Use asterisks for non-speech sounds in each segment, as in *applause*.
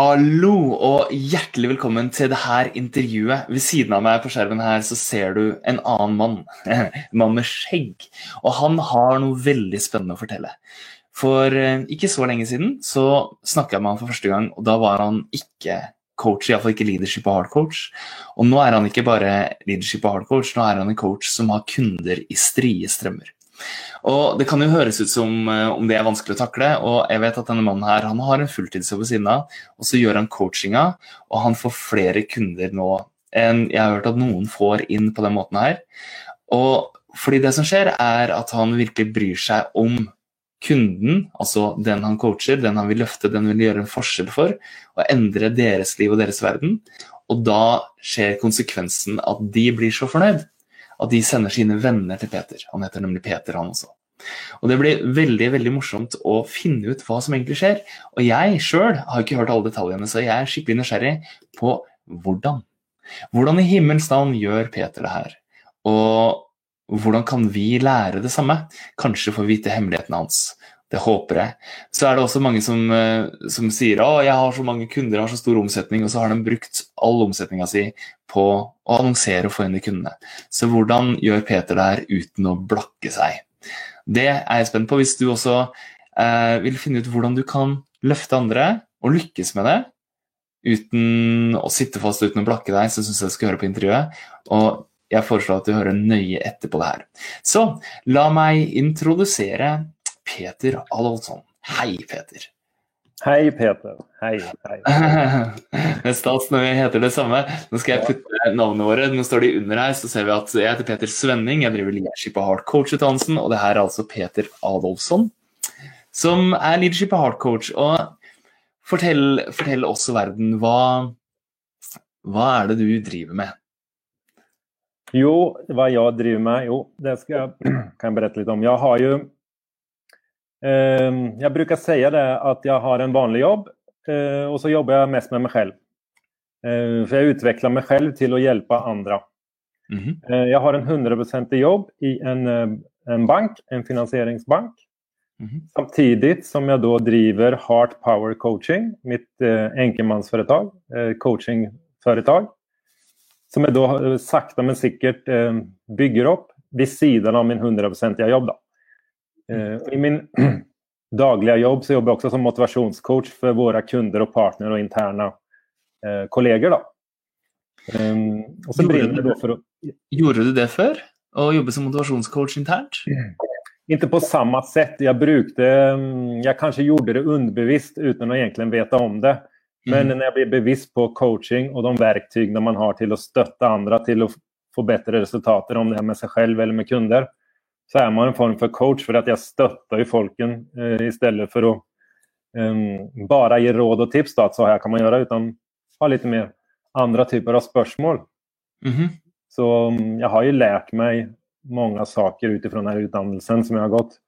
Hallo og hjertelig velkommen til dette intervjuet. Ved siden av meg på skjermen her så ser du en annen mann. En *laughs* mann med skjegg. Og han har noe veldig spennende å fortelle. For eh, ikke så lenge siden så snakka jeg med han for første gang, og da var han ikke coach, iallfall ikke leadership og hard coach. Og nå er han ikke bare leadership og hard coach, nå er han en coach som har kunder i strie strømmer. Og Det kan jo høres ut som eh, om det er vanskelig å takle, og jeg vet at denne mannen her, han har en fulltidsjobb ved siden av, og så gjør han coachinga, og han får flere kunder nå enn jeg har hørt at noen får inn på den måten her. Og fordi det som skjer, er at han virkelig bryr seg om kunden, altså den han coacher, den han vil løfte, den vil gjøre en forskjell for, og endre deres liv og deres verden. Og da skjer konsekvensen at de blir så fornøyd at de sender sine venner til Peter. Han heter nemlig Peter, han også. Og Det blir veldig veldig morsomt å finne ut hva som egentlig skjer. Og jeg sjøl har ikke hørt alle detaljene, så jeg er skikkelig nysgjerrig på hvordan. Hvordan i himmels navn gjør Peter det her? Og hvordan kan vi lære det samme? Kanskje få vite hemmeligheten hans. Det håper jeg. Så er det også mange som, eh, som sier at jeg har så mange kunder, jeg har så stor omsetning, og så har de brukt all omsetninga si på å annonsere og få inn de kundene. Så hvordan gjør Peter det her uten å blakke seg? Det er jeg spent på. Hvis du også eh, vil finne ut hvordan du kan løfte andre og lykkes med det uten å sitte fast uten å blakke deg, så syns jeg du skal høre på intervjuet. Og jeg foreslår at du hører nøye etter på det her. Så la meg introdusere Peter Adolfsson. Hei, Peter. Hei, Peter. Hei. hei. det er stas når vi heter det samme. Nå skal jeg putte navnene våre. Nå står de under her, så ser vi at jeg heter Peter Svenning. Jeg driver Leadership og hard Coach-utdannelsen, og det her er altså Peter Adolfsson, som er Leadership og hard Coach. Og fortell, fortell og verden, hva, hva er det du driver med? Jo, hva jeg driver med? Jo, det skal jeg, kan jeg berette litt om. Jeg har jo Ehm, bruker brukar säga det at jeg har en vanlig jobb og så jobber jeg mest med meg selv. For jeg utvikler meg selv til å hjelpe andre. Mm -hmm. Jeg har en 100% jobb i en, eh, en bank, en finansieringsbank. Mm. Samtidigt som jeg da driver Heart Power Coaching, mitt enkemannsforetak, coachingforetak. eh. Som jeg da sakta men säkert eh, bygger opp ved siden av min 100% jobb. Då. Eh, I min *clears throat* dagliga jobb så jobbar jag också som motivationscoach för våra kunder och partner och interna eh, kollegor. Då. Um, så gjorde, du, för att... gjorde du det før? Å jobbe som motivasjonscoach internt? Ikke på samme sett. Jeg brukte Jeg kanskje gjorde det underbevisst uten å egentlig vite om det. Men mm. jeg jag blev bevisst på coaching og de verktyg man har til å støtte andre til å få bedre resultater, om det er med seg selv eller med kunder, så er man en form for coach for at jeg støtter jo folken eh, stedet for å um, bare gi råd og tips da, så her kan man gjøre, uten ha litt mer andre typer av spørsmål. Mm -hmm. Så jag har jo lært meg mange saker utifrån ifra här utdannelsen som jeg har gått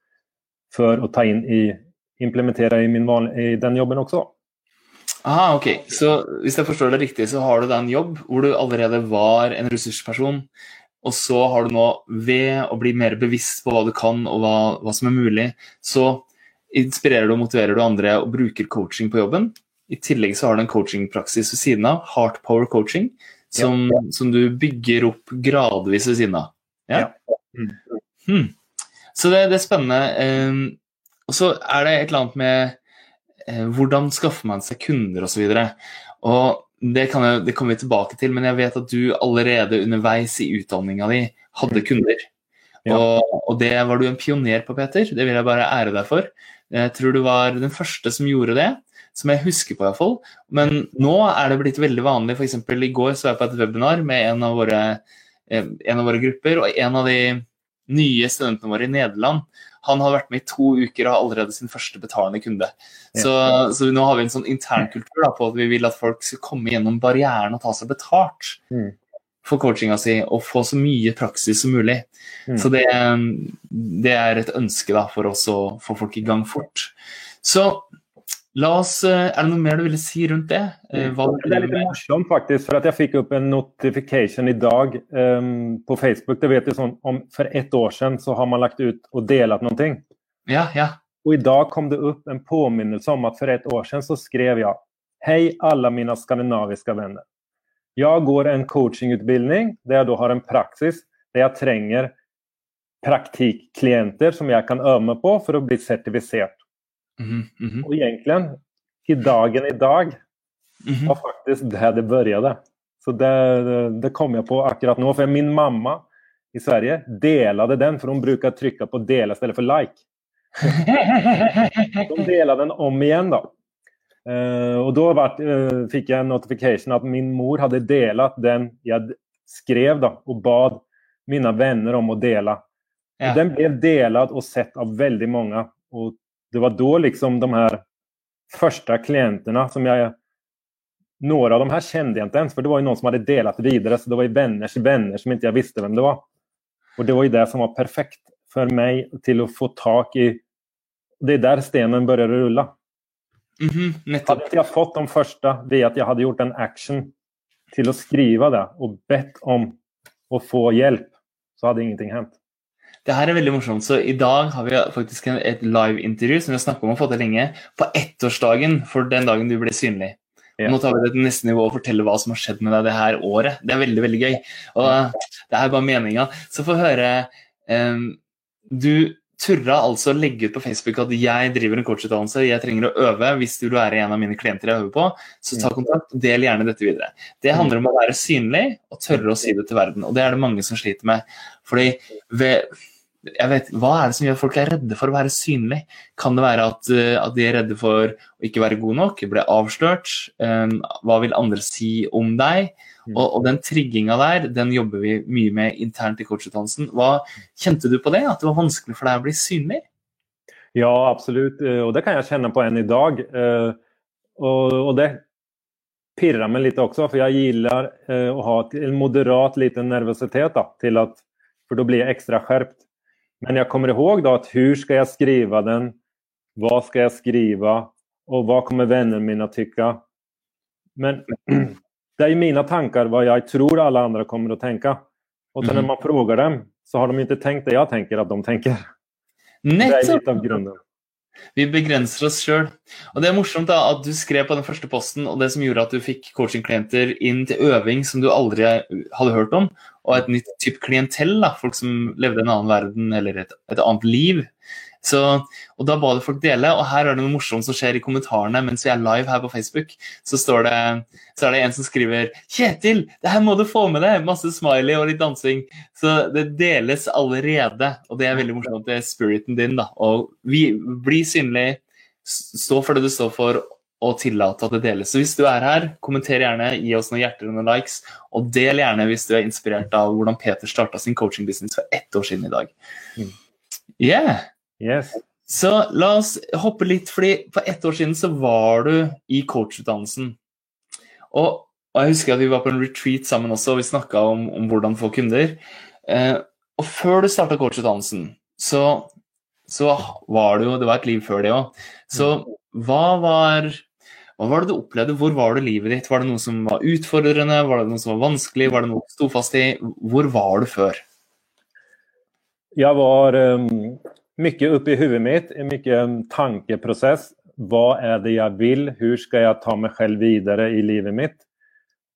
for å ta inn i, implementere i, i den jobben også. Aha, ok. Så hvis jeg forstår det riktig, så har du da en jobb hvor du allerede var en ressursperson og så har du nå, ved å bli mer bevisst på hva du kan og hva, hva som er mulig, så inspirerer du og motiverer du andre og bruker coaching på jobben. I tillegg så har du en coachingpraksis ved siden av, Heart Power Coaching, som, ja. som, du bygger opp gradvis ved siden av. Ja? ja. Mm. Hmm. Så det, det, er spennende. Um, og så er det et eller annet med uh, hvordan skaffer man seg kunder osv. Og, så og det, jeg, det, kommer vi tilbake til, men jeg vet at du allerede underveis i utdanninga di hadde mm. kunder. Ja. Og, og, det var du en pioner på, Peter. Det vil jeg bare ære deg for. Jeg tror du var den første som gjorde det, som jeg husker på iallfall. Men nå er det blitt veldig vanlig. F.eks. i går så var jeg på et webinar med en av, våre, eh, en av våre grupper, og en av de nye studentene våre i Nederland han har vært med i to uker og har allerede sin første betalende kunde. Så, ja. så nå har vi en sånn internkultur på at vi vil at folk skal komme gjennom barrieren og ta seg betalt. Mm. for coachinga si og få så mye praksis som mulig. Mm. Så det, det, er et ønske da, for oss å få folk i gang fort. Så la oss, eh, Er det noe mer du ville si rundt det? Eh, hva det er litt morsomt, faktisk. For at jeg fikk opp en notification i dag um, på Facebook. det vet du sånn, om For ett år siden så har man lagt ut og delt noe. Ja, ja. Og i dag kom det opp en påminnelse om at for ett år siden så skrev jeg Hei, alle mine skandinaviske venner. Jeg går en coachingutbildning der jeg da har en praksis der jeg trenger praktikklienter som jeg kan øve på for å bli sertifisert. Mm -hmm. Og egentlig, i dagen i dag, mm -hmm. var faktisk der det begynte. Så det, det, det, kom jeg på akkurat nå. For min mamma i Sverige delte den, for hun bruker å trykke på 'dele' i stedet for 'like'. De delte den om igjen, da. Uh, og da var, uh, fikk jeg en notification at min mor hadde delt den jeg skrev, da, og bad mine venner om å dele. Ja. Den ble delt og sett av veldig mange. Og det var da liksom de her første klientene som jeg Noen av dem her kjente jeg ikke ens, for det var jo noen som hadde delt videre. Så det var jo venners venner som ikke jeg visste hvem det var. Og det var jo det som var perfekt for meg til å få tak i Det er der stenen begynner å rulle. Mm -hmm, hadde ikke jeg fått de første ved at jeg hadde gjort en action til å skrive det og bedt om å få hjelp, så hadde ingenting hendt. Det her er veldig morsomt. så I dag har vi faktisk et live-intervju som vi har snakket om å få til lenge, på ettårsdagen for den dagen du ble synlig. Ja. Nå tar vi det til neste nivå og forteller hva som har skjedd med deg det her året. Det er veldig veldig gøy. Og Det er bare meninga. Så få høre um, Du turra altså å legge ut på Facebook at jeg driver en coachutdannelse, jeg trenger å øve. Hvis du vil være en av mine klienter jeg øver på, så ta kontakt. Del gjerne dette videre. Det handler om å være synlig og tørre å si det til verden. Og det er det mange som sliter med. Fordi ved jeg vet, Hva er det som gjør at folk er redde for å være synlig? Kan det være at, eh, at de er redde for å ikke være gode nok, bli avslørt? Um, hva vil andre si om deg? Mm. Og, og den trigginga der, den jobber vi mye med internt i coachutdannelsen. Hva Kjente du på det? At det var vanskelig for deg å bli synlig? Ja, absolutt. Eh, og det kan jeg kjenne på enn i dag. Eh, og, og det pirrer meg litt også, for jeg liker å ha en moderat liten nervøsitet. Da, til at, for da blir jeg ekstra skjerpt. Men jeg kommer ihåg da at hur skal jeg skrive den? Hva skal jeg skrive? Og hva kommer vennene mine å tykke? Men *clears throat* det er mine tanker hva jeg tror alle andre kommer å tenke. Og når mhm. man spør dem, så har de ikke tenkt det jeg tenker at de tenker. Nettopp! Det er litt av grunnen. Vi begrenser oss sjøl. Og det er morsomt da, at du skrev på den første posten, og det som gjorde at du fikk coachingklienter inn til øving som du aldri hadde hørt om, og et nytt type klientell, da, folk som levde en annen verden eller et, et annet liv. Så, og Da ba det folk dele, og her er det noe morsomt som skjer i kommentarene mens vi er live her på Facebook. Så, står det, så er det en som skriver 'Kjetil, det her må du få med deg!' Masse smiley og litt dansing. Så det deles allerede, og det er veldig morsomt. Det er spiriten din. da, og vi, Bli synlig, stå for det du står for, og tillate at det deles. Så hvis du er her, kommenter gjerne, gi oss noen hjerter og noen likes. Og del gjerne hvis du er inspirert av hvordan Peter starta sin coaching-business for ett år siden i dag. Mm. Yeah! Yes. Så la oss hoppe litt, fordi for ett år siden så var du i coachutdannelsen. Og, og, jeg husker at vi var på en retreat sammen også, og vi snakka om, om, hvordan få kunder. Eh, og før du starta coachutdannelsen, så, så var det jo Det var et liv før det òg. Så hva var hva var det du opplevde? Hvor var det livet ditt? Var det noe som var utfordrende? Var det noe som var vanskelig? Var det noe du sto fast i? Hvor var du før? Jeg var um, mye oppi hodet mitt, mye tankeprosess. Hva er det jeg vil? Hvordan skal jeg ta meg selv videre i livet mitt?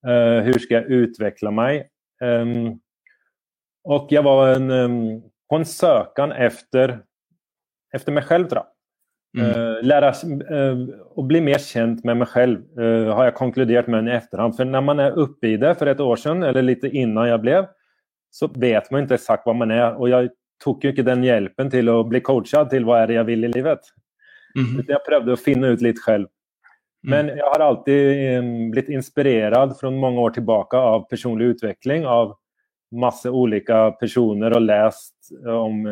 Uh, hvordan skal jeg utvikle meg? Um, og jeg var en, um, på en søken etter, etter meg selv, tror jeg. Mm. Lære uh, å bli mer kjent med meg selv, uh, har jeg konkludert med i etterhånd. For når man er oppe i det for et år siden, eller litt innan jeg ble, så vet man ikke eksakt hva man er. Og jeg tok jo ikke den hjelpen til å bli coachet til hva er det jeg vil i livet. Mm. Jeg prøvde å finne ut litt selv. Mm. Men jeg har alltid blitt inspirert fra mange år tilbake av personlig utvikling. Av masse ulike personer og lest om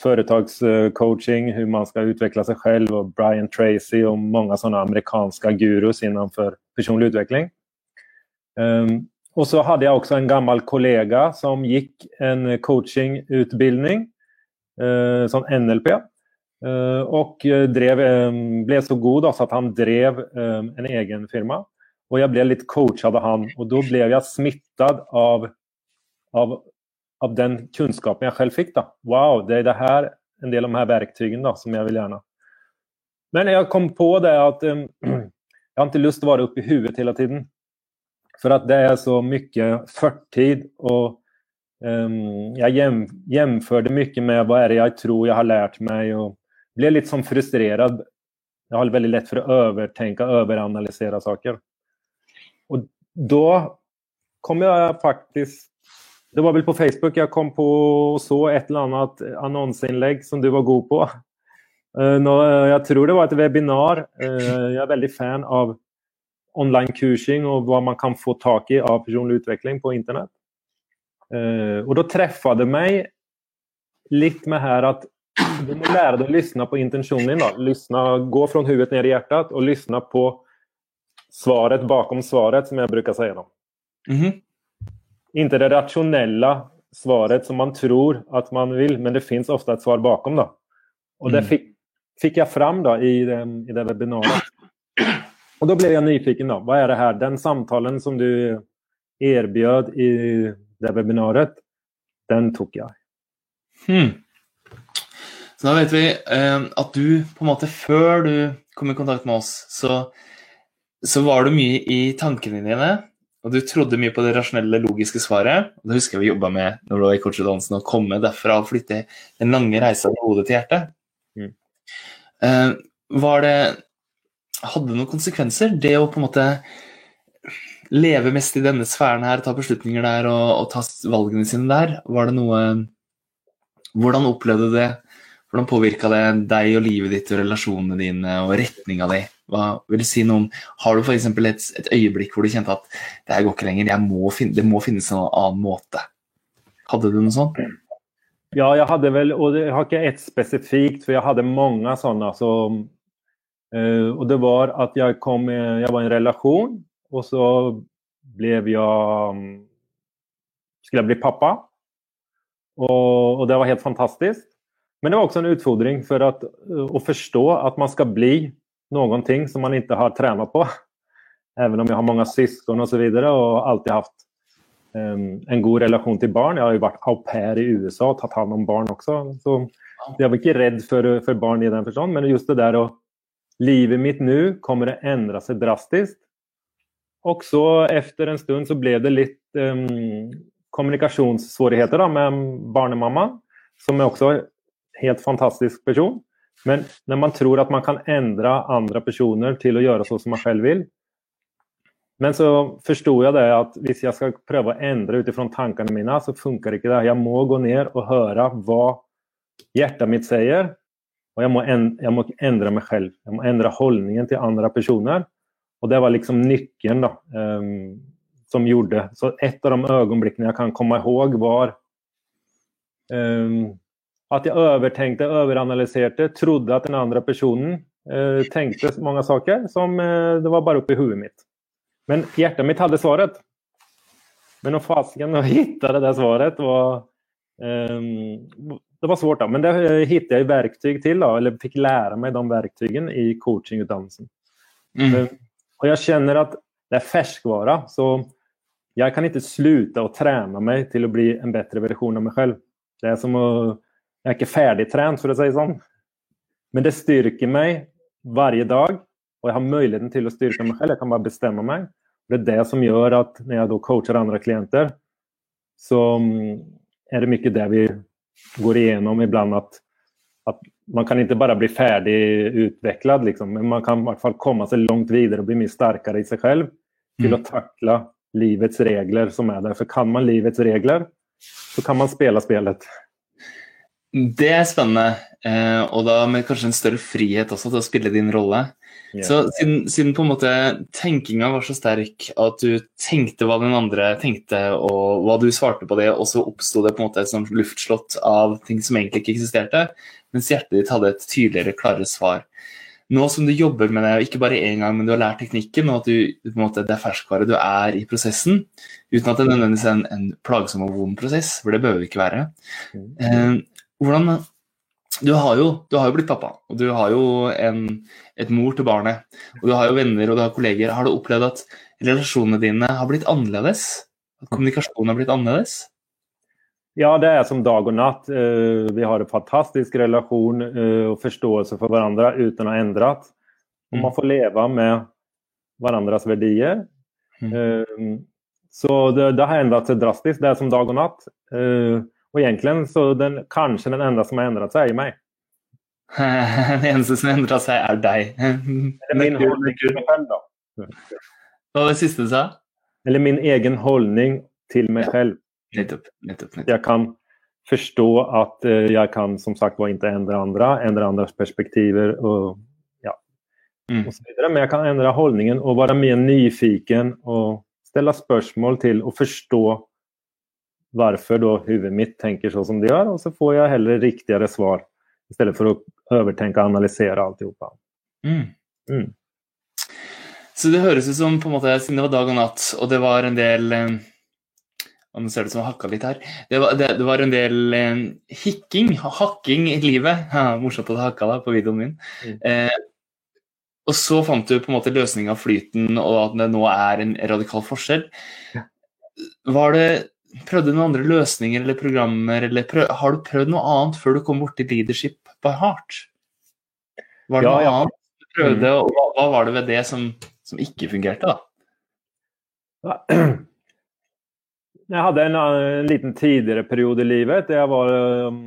företagscoaching, hvordan man skal utveckla seg selv, og Brian Tracy og mange sådana amerikanske gurus innenfor personlig utveckling. Um, och så hadde jeg også en gammel kollega som gikk en coachingutbildning, eh, som NLP. och og drev, blev ble så god så at han drev eh, en egen firma. Og jeg ble litt coachet av han. Og da ble jeg smittet av, av, av, den kunnskapen jeg selv fikk. Da. Wow, det er det her, en del av de her verktøyene som jeg vil gjerne Men jeg kom på det at um, *clears throat* jeg har ikke lyst til å være oppe i huvudet hele tiden. For at det er så mye førtid, og um, hjem, hjemførte mye med hva er det jeg tror jeg har lært meg, og ble litt sånn frustrert. Jeg har veldig lett for å overtenke, overanalysere saker. Og da kom jeg faktisk Det var vel på Facebook jeg kom på og så et eller annet annonseinnlegg som du var god på. Uh, jeg tror det var et webinar. Uh, jeg er veldig fan av online-kursing og hva man kan få tak i av personlig utvikling på internett. Uh, og da traff det meg litt med her at du må lære deg å lytte på intensjonen din. Lyssna, gå fra hodet ned i hjertet og lytte på svaret bakom svaret, som jeg bruker å si. Mm -hmm. Ikke det rasjonelle svaret som man tror at man vil, men det fins ofte et svar bakom. Da. Og det mm. fikk, fikk jeg fram da, i, den, i det webinaret. Og da ble jeg nyfiken. da. Hva er det her? Den samtalen som du erbjöd i det webinaret, den tok jeg. Hmm. Så da vet vi eh, at du på en måte før du kom i kontakt med oss, så, så var du mye i tankene dine. Og du trodde mye på det rasjonelle, logiske svaret. og Det husker jeg vi jobba med når du var i coachutdannelsen, å komme derfra og flytte den lange reisa fra hodet til hjertet. Mm. Uh, var det hadde noen konsekvenser, det å på en måte leve mest i denne sfæren her, ta beslutninger der og, og ta valgene sine der? Var det noe Hvordan opplevde du det? Hvordan påvirka det deg og livet ditt og relasjonene dine og retninga di? Hva vil du si noe om, Har du f.eks. Et, et øyeblikk hvor du kjente at det her går ikke lenger, må finne, det må finnes en annen måte? Hadde du noe sånt? Ja, jeg hadde vel, og jeg har ikke ett spesifikt, for jeg hadde mange sånne. Så og det var at jeg kom, Jeg var i en relasjon, og så ble jeg skulle jeg bli pappa. Og, og det var helt fantastisk. Men det var også en utfordring for at, uh, å forstå at man skal bli noen ting som man ikke har trent på. *laughs* Even om jeg har mange søsken osv. Og, så og alltid hatt um, en god relasjon til barn. Jeg har jo vært au pair i USA og tatt hånd om barn også. Så jeg var ikke redd for, for barn i den forstand, men just det der å livet mitt nå kommer å endre seg drastisk. Og så efter en stund så ble det litt um, kommunikasjonsvanskeligheter med barnemamma, som jeg også helt fantastisk person. Men når man tror at man kan endre andre personer til å gjøre sånn som man selv vil Men så forsto jeg det at hvis jeg skal prøve å endre ut ifra tankene mine, så funker ikke det. Jeg må gå ned og høre hva hjertet mitt sier, og jeg må, jeg må, endre meg selv. Jeg må endre holdningen til andre personer. Og det var liksom nøkkelen um, som gjorde Så et av de øyeblikkene jeg kan komme ihåg, var um, at jeg overtenkte, overanalyserte, trodde at den andre personen eh, tenkte mange saker som eh, det var bare oppi hodet mitt. Men hjertet mitt hadde svaret. Men å fasiken å finne det svaret var um, det var svårt, da, men det hittet jeg verktøy til, da, eller fikk lære meg de verktøyene i coachingutdannelsen. Mm. Eh, og jeg kjenner at det er ferskvare, så jeg kan ikke slutte å trene meg til å bli en bedre versjon av meg selv. Det er som å Jeg er ikke ferdigtrent, for å si det sånn. Men det styrker meg hver dag, og jeg har muligheten til å styrke meg selv. Jeg kan bare bestemme meg. Det er det som gjør at når jeg da coacher andre klienter, så mm, er det mye det vi går igjennom iblant. at, at man kan ikke bare bli ferdig utviklet, liksom, men man kan i hvert fall komme seg langt videre og bli mye sterkere i seg selv til mm. å takle livets regler som er der. For kan man livets regler, så kan man spille spillet. Det er spennende, eh, og da med kanskje en større frihet også til å spille din rolle. Yeah. Så siden, siden, på en måte tenkinga var så sterk at du tenkte hva den andre tenkte, og hva du svarte på det, og så oppsto det på en måte et sånt luftslott av ting som egentlig ikke eksisterte, mens hjertet ditt hadde et tydeligere, klarere svar. nå som du jobber med det, ikke bare én gang, men du har lært teknikken, og at du, måte, det er ferskvare du er i prosessen, uten at det nødvendigvis er en, en plagsom og vond prosess, for det behøver det ikke være. Mm. Hvordan du har, jo, du har, jo, blitt pappa, og du har jo en, et mor til barnet. Og du har jo venner og du har kolleger. Har du opplevd at relasjonene dine har blitt annerledes? At kommunikasjonen har blitt annerledes? Ja, det er som dag og natt. Eh, vi har en fantastisk relasjon eh, og forståelse for hverandre uten å ha endret. Og mm. man får leve med hverandres verdier. Mm. Eh, så det, det, har endret seg drastisk. Det er som dag og natt. Og egentlig så den, kanskje den enda som har endret seg, er meg. *laughs* Den eneste som har endret seg, er deg. Eller min holdning til meg selv, da. Hva var det siste du sa? Eller min egen holdning til meg selv. Nettopp, nettopp, nettopp. Jeg kan forstå at uh, jeg kan som sagt ikke endre andre, endre andres perspektiver og ja, mm. og så videre. Men jeg kan endre holdningen og være mer nyfiken og stille spørsmål til og forstå hvorfor da hodet mitt tenker sånn som det gjør, og så får jeg heller riktigere svar i stedet for å overtenke og analysere alt sammen. Mm. Mm. Så det høres ut som på en måte, siden det var dag og natt, og det var en del eh, og nå ser det ut som jeg hakka litt her. Det var, det, det var en del eh, hikking, hakking i livet. *laughs* Ja, morsomt at du hakka da på videoen min. Mm. Eh, og så fant du på en måte løsninga av flyten, og at det nå er en radikal forskjell. Var det Prøvde du noen andre løsninger eller programmer, eller prøv, har du prøvd noe annet før du kom borti leadership by heart? Var det ja, noe ja. annet du prøvde, mm. og hva, hva, var det ved det som, som ikke fungerte, da? *clears throat* Jeg hadde en, en, liten tidligere periode i livet der jeg var, um,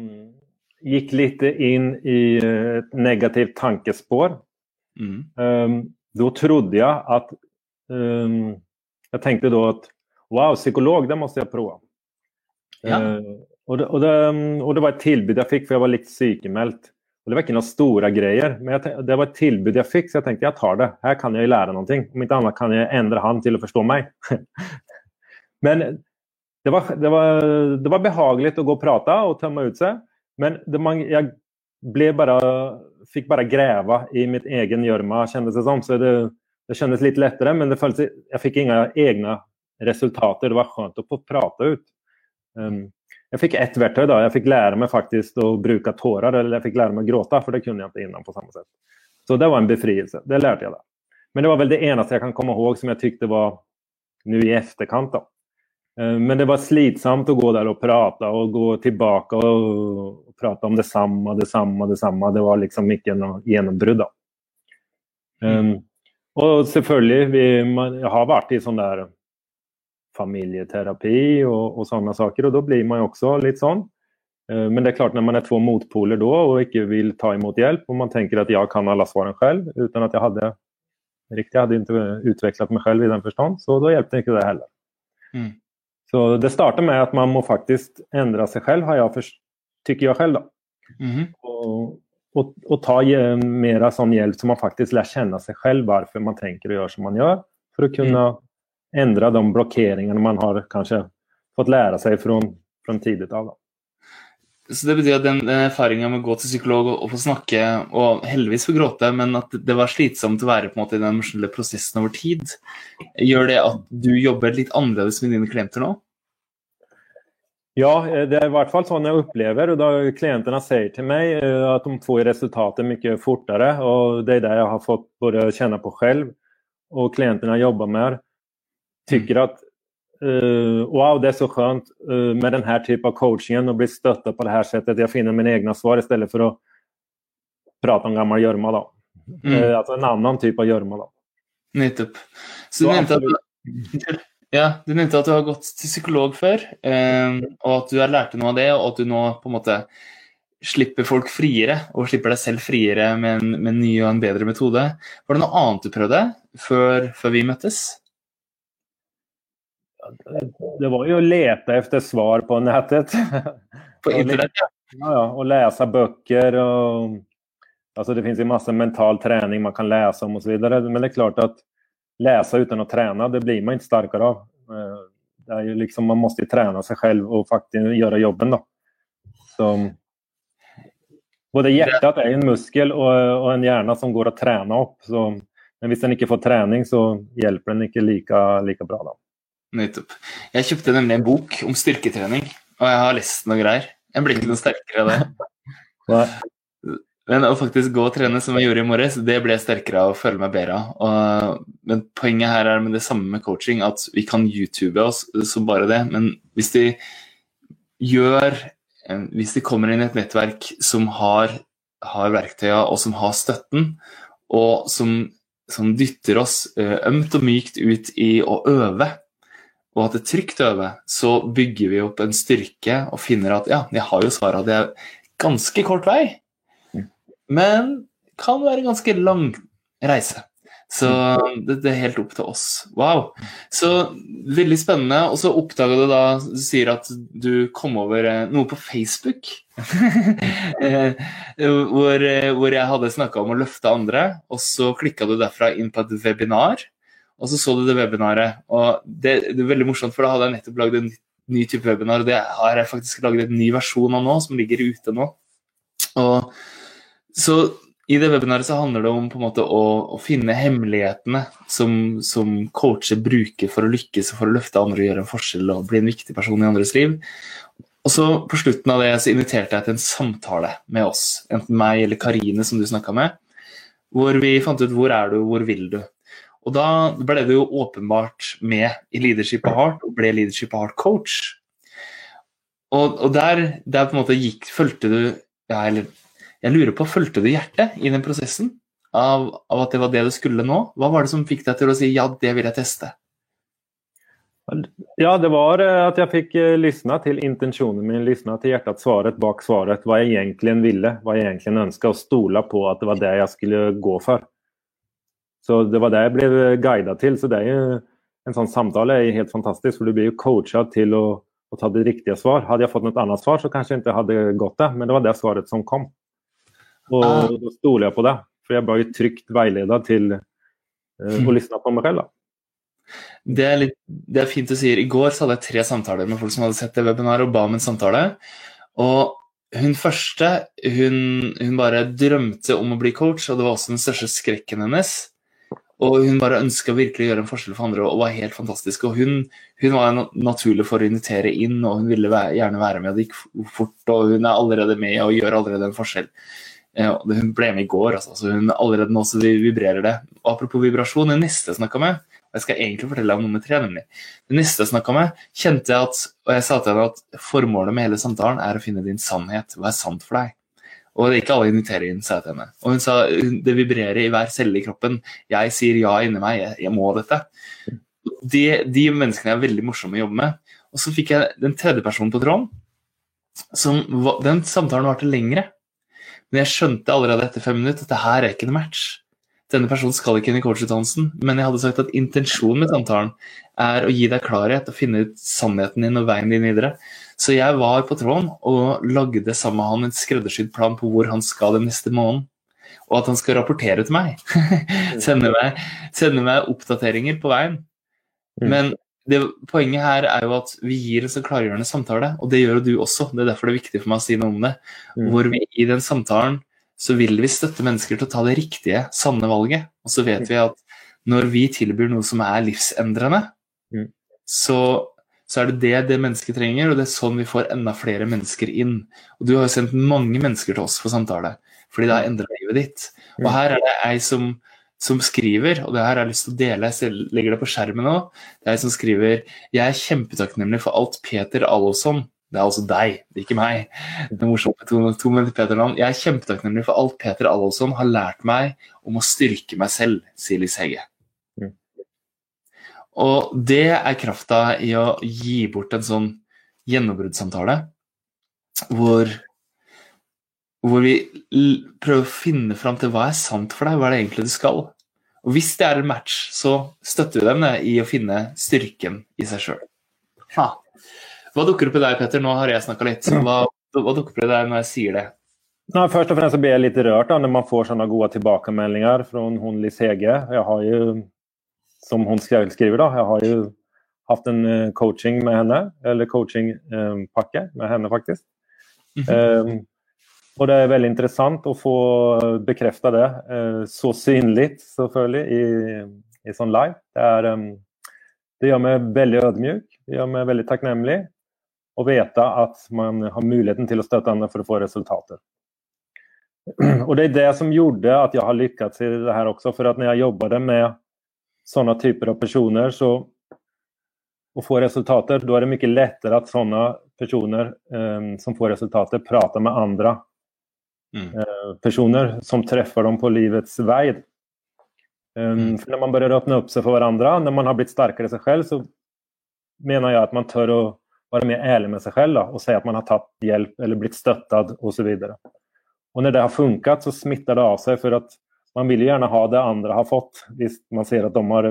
gikk litt inn i et negativt tankespor. Mm. Um, da trodde jeg at um, Jeg tenkte da at wow, psykolog, det måtte jeg prøve. Ja. Uh, og, det, og, det, og, det, var et tilbud jeg fikk, for jeg var litt sykemeldt. Og Det var ikke noen store greier, men jeg, det var et tilbud jeg fikk, så jeg tenkte jeg tar det. Her kan jeg lære noe. Om ikke annet kan jeg endre han til å forstå meg. *laughs* men det var, det, var, det var, behagelig å gå og prate og tømme ut seg, men man, jeg bare, fikk bare grave i mitt egen gjørme, kjennes det som. Så det, det kjennes litt lettere, men det føltes, jeg fikk ingen egne resultater. Det var skjønt å få prate ut. Um, jeg fikk ett verktøy. da, Jeg fikk lære meg faktisk å bruke tårer, eller jeg fikk lære meg å gråte, for det kunne jeg ikke innan på samme sett. Så det var en befrielse. Det lærte jeg da. Men det var vel det eneste jeg kan komme ihåg som jeg tykte var nå i etterkant. da. Eh, men det var slitsomt å gå der og prate og gå tilbake og prate om det samme, det samme, det samme. Det var liksom ikke noe gjennombrudd. Um, og selvfølgelig, vi, man, jeg har vært i sånn der familieterapi og, og sånne saker, og da blir man jo også litt sånn. Uh, men det er klart, når man er to motpoler da og ikke vil ta imot hjelp, og man tenker at jeg kan alle svarene selv, uten at jeg hadde riktig, jeg hadde ikke utviklet meg selv i den forstand, så da hjelper ikke det heller. Mm. Så det starter med at man må faktisk endre seg selv, har jeg først, tycker jeg selv. Mm. Og, og, og, ta mer sånn hjelp så man faktisk lærer kjenne seg selv hvorfor man tenker og gjør som man gjør. For å kunne mm. Endre de blokkeringene man har kanskje fått lære seg fra, fra tidlig av. Så det betyr at den, den erfaringa med å gå til psykolog og, og, få snakke, og heldigvis få gråte, men at det var slitsomt å være på en måte i den emosjonelle prosessen over tid, gjør det at du jobber litt annerledes med dine klienter nå? Ja, eh, det er i hvert fall sånn jeg opplever. og da Klientene sier til meg eh, at de får resultatet mye fortere. og Det er det jeg har fått både kjenne på selv, og klientene jeg jobber med, tykker at Uh, wow, det er så skjønt uh, med denne typen av coachingen å bli støttet på det her settet. Jeg finner mine egne svar i stedet for å prate om gammel gjørme. Mm. Uh, altså en annen type av gjørme. Nettopp. Så du nevnte, at, *laughs* ja, du nevnte at du har gått til psykolog før, og at du har lært noe av det, og at du nå på en måte slipper folk friere, og slipper deg selv friere med en, med en ny og en bedre metode. Var det noe annet du prøvde før, før vi møttes? Det var jo å lete efter svar på nätet. På internet, ja. ja. Och läsa böcker. Och, alltså det finns ju masse mental träning man kan läsa om och så vidare. Men det är klart att läsa utan att träna, det blir man inte starkare av. Eh, det är ju liksom, man måste ju träna sig själv och faktiskt göra jobben. Då. Så, Både hjertet er en muskel og, og en hjerne som går å trene opp. Så, men hvis den ikke får trening, så hjelper den ikke like, like bra. da. Nettopp. Jeg kjøpte nemlig en bok om styrketrening, og jeg har lest noe greier. Jeg blir ikke noe sterkere av det. *laughs* Men å faktisk gå og trene som jeg gjorde i morges, det ble sterkere av å føle meg bedre av. Men poenget her er med det samme med coaching, at vi kan YouTube oss som bare det. Men hvis de gjør Hvis de kommer inn i et nettverk som har, har verktøya, og som har støtten, og som, som dytter oss ømt og mykt ut i å øve, og at det trygt øve, så bygger vi opp en styrke og finner at ja, jeg har jo svaret. Det er ganske kort vei men kan være en ganske lang reise. Så det, det, er helt opp til oss. Wow. Så veldig spennende. Og så oppdaga du da Du sier at du kom over eh, noe på Facebook. *laughs* Eh, hvor, eh, hvor, jeg hadde snakka om å løfte andre, og så klikka du derfra inn på et webinar. Og så så du det webinaret. Og det, det er veldig morsomt, for da hadde jeg nettopp lagd en ny type webinar, og det har jeg faktisk lagd en ny versjon av nå, som ligger ute nå. Og så i det webinaret så handler det om på en måte å, å finne hemmelighetene som, som, coacher bruker for å lykkes og for å løfte andre og gjøre en forskjell og bli en viktig person i andres liv. Og så På slutten av det så inviterte jeg til en samtale med oss, enten meg eller Karine, som du snakka med, hvor vi fant ut hvor er du, hvor vil du. Og Da ble du jo åpenbart med i Leadership of Heart og ble Leadership of Heart coach. Og, og der, der, på en måte gikk, fulgte du ja, eller jeg lurer på, Fulgte du hjertet i den prosessen av, av, at det var det du skulle nå? Hva var det som fikk deg til å si ja, det vil jeg teste? Ja, det var eh, at jeg fikk eh, lyssna til intensjonen min, lyssna til hjertets svaret bak svaret, hva jeg egentlig ville, hva jeg egentlig ønska, og stole på at det var det jeg skulle gå for. Så Det var det jeg ble guida til. så det er jo En sånn samtale er helt fantastisk, for du blir jo coacha til å, å, ta det riktige svar. Hadde jeg fått noe annet svar, så kanskje jeg ikke hadde gått det, men det var det svaret som kom. Og ah. da stoler jeg på det. For jeg ble jo trygt veileda til uh, å *laughs* lytte på meg selv. da. Det er, litt, det er fint du sier. I går så hadde jeg tre samtaler med folk som hadde sett det webinaret og ba om en samtale. Og hun første hun, hun, bare drømte om å bli coach, og det var også den største skrekken hennes. Og hun bare ønska virkelig å gjøre en forskjell for andre og var helt fantastisk. Og hun, hun var naturlig for å invitere inn, og hun ville gjerne være med. og Det gikk fort, og hun er allerede med og gjør allerede en forskjell. Ja, hun ble med i går, altså, så hun allerede nå så vibrerer det. Og apropos vibrasjon, det neste jeg snakka med og Jeg skal egentlig fortelle om nummer tre, nemlig. Det neste jeg snakka med, kjente jeg at Og jeg sa til henne at formålet med hele samtalen er å finne din sannhet. Hva er sant for deg? Og det er ikke alle inviterer inn, sa jeg til henne. Og hun sa det vibrerer i hver celle i kroppen. Jeg sier ja inni meg, jeg, må dette. De, de, menneskene er veldig morsomme å jobbe med. Og så fikk jeg den tredje personen på tråden. Som, den samtalen varte lengre. Men jeg skjønte allerede etter fem minutter at det her er ikke noe match. Denne personen skal ikke inn i coachutdannelsen, men jeg hadde sagt at intensjonen med samtalen er å gi deg klarhet og finne ut sannheten din og veien din videre. Så jeg var på tråden og lagde sammen med han en skreddersydd plan på hvor han skal den neste måneden. Og at han skal rapportere til meg. *laughs* sende, meg sende meg oppdateringer på veien. Mm. Men det, poenget her er jo at vi gir en så klargjørende samtale, og det gjør jo du også. Det er derfor det er viktig for meg å si noe om det. Mm. Hvor vi i den samtalen så vil vi støtte mennesker til å ta det riktige, sanne valget. Og så vet mm. vi at når vi tilbyr noe som er livsendrende, så, så, er det det det mennesket trenger, og det er sånn vi får enda flere mennesker inn. Og du har jo sendt mange mennesker til oss for samtale, fordi det har endra livet ditt. Og her er det ei som som skriver, og det her har jeg lyst til å dele, jeg legger det på skjermen nå. Det er ei som skriver Jeg er kjempetakknemlig for alt Peter Allosson Det er altså deg, det er ikke meg. Det er morsomt med to, to Peter-navn. Jeg er kjempetakknemlig for alt Peter Allosson har lært meg om å styrke meg selv, sier Liss Hegge. Og det er krafta i å gi bort en sånn gjennombruddssamtale hvor hvor vi prøver å finne fram til hva er sant for deg, hva er det egentlig du skal. Og Hvis det er en match, så støtter vi dem i å finne styrken i seg sjøl. Hva dukker opp i deg, Petter? Nå har jeg snakka litt. Hva, hva, dukker opp i deg når jeg sier det? Nei, først og fremst blir jeg litt rørt da, når man får sånne gode tilbakemeldinger fra hun Liss Hege. Jeg har jo, som hun skriver, da, jeg har jo hatt en eh, coaching med henne, eller coachingpakke med henne, faktisk. Mm -hmm. um, Og det er veldig interessant å få bekreftet det uh, så synlig, selvfølgelig, i, i sånn live. Det, er, um, det, gjør meg veldig ødmjuk, det gjør meg veldig takknemlig å vite at man har muligheten til å støtte andre for å få resultater. Og det er det som gjorde at jeg har lykkes i det her også. For at når jeg jobbet med sånne typer av personer, så å få resultater, da er det mye lettere at sånne personer um, som får resultater, prater med andre mm. uh, personer som treffer dem på livets vei. Um, mm. For når man begynner å åpne opp seg for hverandre, når man har blitt sterkere seg selv, så mener jeg at man tør å være mer ærlig med seg selv da, og si at man har tatt hjelp eller blitt støttet osv. Og når det har funket, så smitter det av seg. For at man vil jo gjerne ha det andre har fått, hvis man ser at de har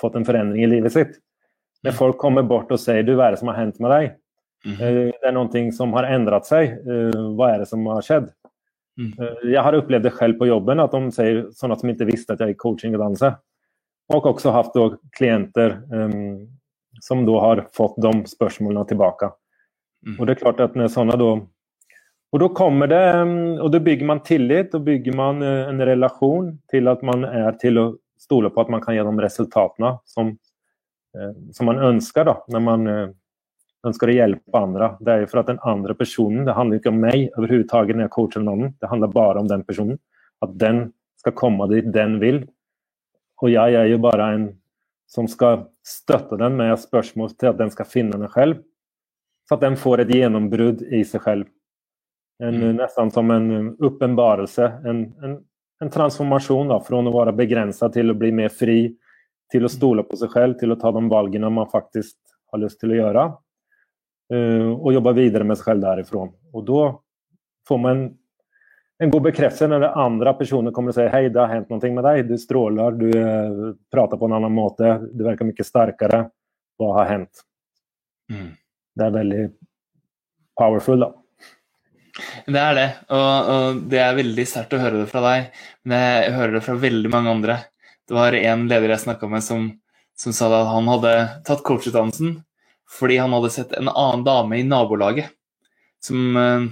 fått en forandring i livet sitt. Når mm. folk kommer bort og sier du, hva er det som har hendt med deg? Mm. -hmm. det er noe som har endret seg. Eh, hva er det som har skjedd? Mm. Eh, jeg har opplevd det selv på jobben, at de sier sånne som ikke visste at jeg er danse. Og også hatt klienter um, som da har fått de spørsmålene tilbake. Mm. Og det er klart at når sånne da og da kommer det, og da bygger man tillit, og bygger man en relasjon til at man er til å stole på at man kan gi de resultatene som Eh, som man ønsker da, når man eh, ønsker å hjelpe andre. Det er jo for at den andre personen Det handler ikke om meg overhodet når jeg coacher noen. Det handler bare om den personen. At den skal komme dit den vil. Og jeg er jo bare en som skal støtte den med spørsmål til at den skal finne den selv. Så at den får et gjennombrudd i seg selv. En, mm. Nesten som en åpenbarelse. En, en, en, transformasjon da, fra å være begrensa til å bli mer fri til å stole på seg selv, til å ta de valgene man faktisk har lyst til å gjøre. Uh, og jobbe videre med seg selv derifra. Og da får man en god bekreftelse når andre personer kommer og sier hei, det har hendt noe med deg, du stråler, du uh, prater på en annen måte, du virker mye sterkere. Hva har hendt? Mm. Det er veldig powerful, da. Det er det, og, og det er veldig sterkt å høre det fra deg. Men jeg hører det fra veldig mange andre. Det var en leder jeg snakka med som, som, sa at han hadde tatt coachutdannelsen fordi han hadde sett en annen dame i nabolaget som, eh,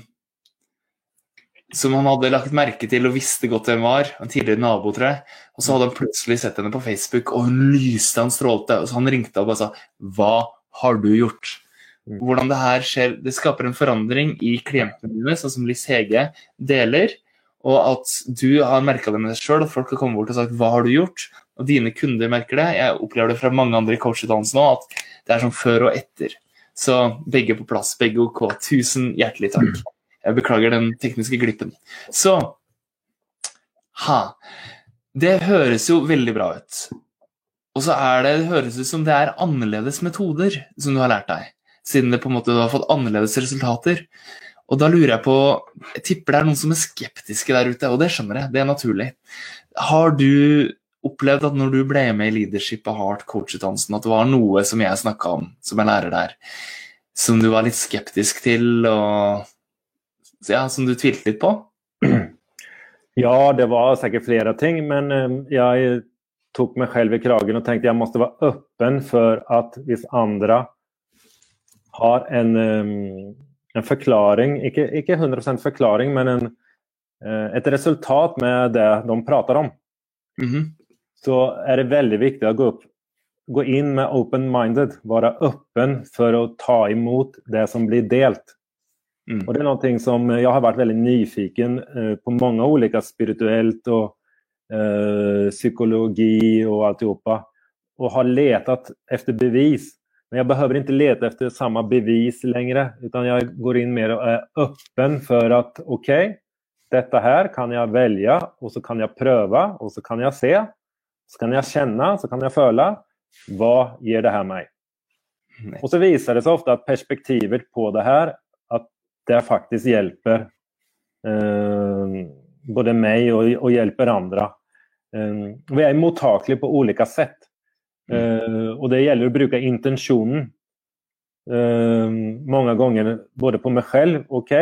som han hadde lagt merke til og visste godt hvem var. En tidligere nabo, tror jeg. Og så hadde han plutselig sett henne på Facebook, og hun lyste, han strålte. Og så han ringte opp og sa 'Hva har du gjort?' Hvordan det her skjer, det skaper en forandring i klientene dine, sånn som Liss Hege deler. Og at du har merka det med deg sjøl, at folk har kommet bort og sagt 'hva har du gjort?' Og dine kunder merker det. Jeg opplever det fra mange andre i coachutdannelsen nå, at det er sånn før og etter. Så begge på plass, begge OK. Tusen hjertelig takk. Jeg beklager den tekniske glippen. Så ha. Det høres jo veldig bra ut. Og så er det, det høres ut som det er annerledes metoder som du har lært deg. Siden det på en måte har fått annerledes resultater. Og da lurer jeg på Jeg tipper det er noen som er skeptiske der ute, og det skjønner jeg, det er naturlig. Har du opplevd at når du ble med i Leadership og Heart coachutdannelsen, at det var noe som jeg snakka om som jeg lærer der, som du var litt skeptisk til, og ja, som du tvilte litt på? *clears throat* Ja, det var sikkert flere ting, men eh, jeg tok meg selv i kragen og tenkte jeg måtte være åpen for at hvis andre har en en forklaring, ikke, ikke 100 forklaring, men en, eh, et resultat med det de prater om, mm -hmm. så er det veldig viktig å gå, opp, gå inn med open-minded. Være åpen for å ta imot det som blir delt. Mm. Og det er noe som Jeg har vært veldig nyfiken eh, på mange ulike spirituelt og eh, psykologi og alt alltihopa. Og har letet etter bevis men jag behöver inte leta efter samma bevis längre utan jag går in mer och är öppen för att okej, okay, detta här kan jag välja och så kan jag pröva och så kan jag se. Så kan jag känna, så kan jag föla. Vad ger det här mig? Nej. Och så visar det sig ofta att perspektivet på det här, att det faktiskt hjälper eh, både mig och, och hjälper andra. Eh, vi är mottagliga på olika sätt. Uh, og det gjelder å bruke intensjonen. Uh, mange ganger både på meg selv. Ok,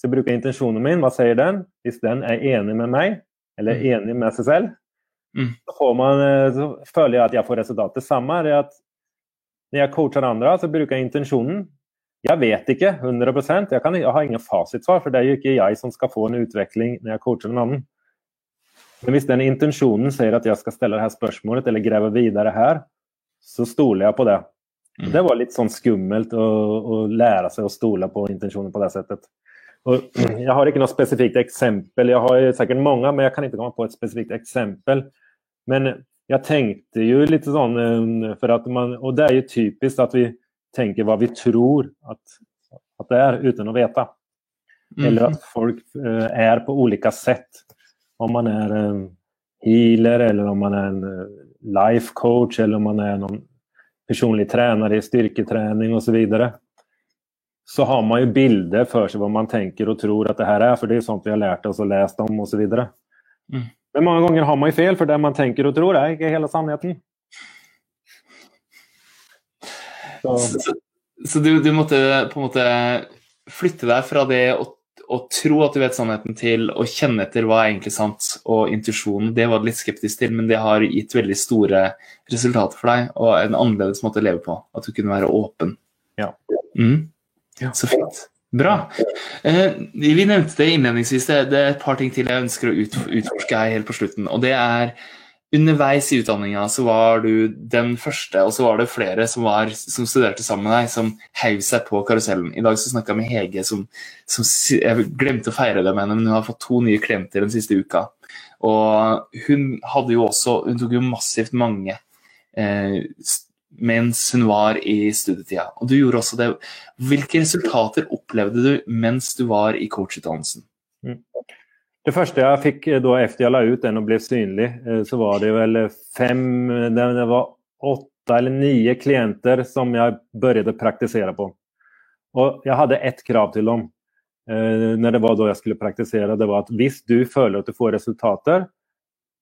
så jeg bruker intensjonen min. Hva sier den? Hvis den er enig med meg, eller mm. enig med seg selv, mm. så, man, eh, så, føler jeg at jeg får resultat. Det samme er at når jeg coacher andre, så bruker jeg intensjonen. Jeg vet ikke 100 jeg, kan, jeg har ingen fasitsvar, for det er jo ikke jeg som skal få en utvikling når jeg coacher en annen. Men hvis den intensjonen sier at jeg skal stille her spørsmålet eller grave videre her, så stoler jeg på det. Mm. Det var litt sånn skummelt å, å, lære seg å stole på intensjonen på det settet. Og jeg har ikke noe spesifikt eksempel. Jeg har sikkert mange, men jeg kan ikke komme på et spesifikt eksempel. Men jeg tenkte jo litt sånn eh, for at man, Og det er jo typisk at vi tenker hva vi tror at, at det er, uten å vite. Mm. Eller at folk eh, er på ulike sett. Om man er en healer, eller om man er en eh, life coach, eller om man er noen personlig trener i styrketrening osv. Så, videre. så har man jo bilder for seg hva man tenker og tror at det her er, for det er sånt vi har lært oss og lest om osv. Mm. Men mange ganger har man jo feil, for det man tenker og tror, er ikke hele sannheten. Så, så, så du, du, måtte på en måte flytte deg fra det å, å, tro at du vet sannheten, til å kjenne etter hva er egentlig sant, og intuisjonen, det var du litt skeptisk til, men det har gitt veldig store resultater for deg, og en annerledes måte å leve på. At du kunne være åpen. Ja. Mm. ja. Så fint. Bra. Eh, vi nevnte det innledningsvis. Det, er et par ting til jeg ønsker å utforske her helt på slutten. og det er Underveis i utdanninga så var du den første, og så var det flere som, var, som studerte sammen med deg, som heiv seg på karusellen. I dag så snakka jeg med Hege, som, som, Jeg glemte å feire det med henne, men hun har fått to nye klienter den siste uka. Og hun hadde jo også Hun tok jo massivt mange eh, mens hun var i studietida. Og du gjorde også det. Hvilke resultater opplevde du mens du var i coachutdannelsen? Mm. Det første jeg fikk eh, da FDA la ut den og ble synlig, eh, så var det vel fem Det var åtte eller ni klienter som jeg begynte å praktisere på. Og jeg hadde ett krav til dem eh, når det var da jeg skulle praktisere. Det var at hvis du føler at du får resultater,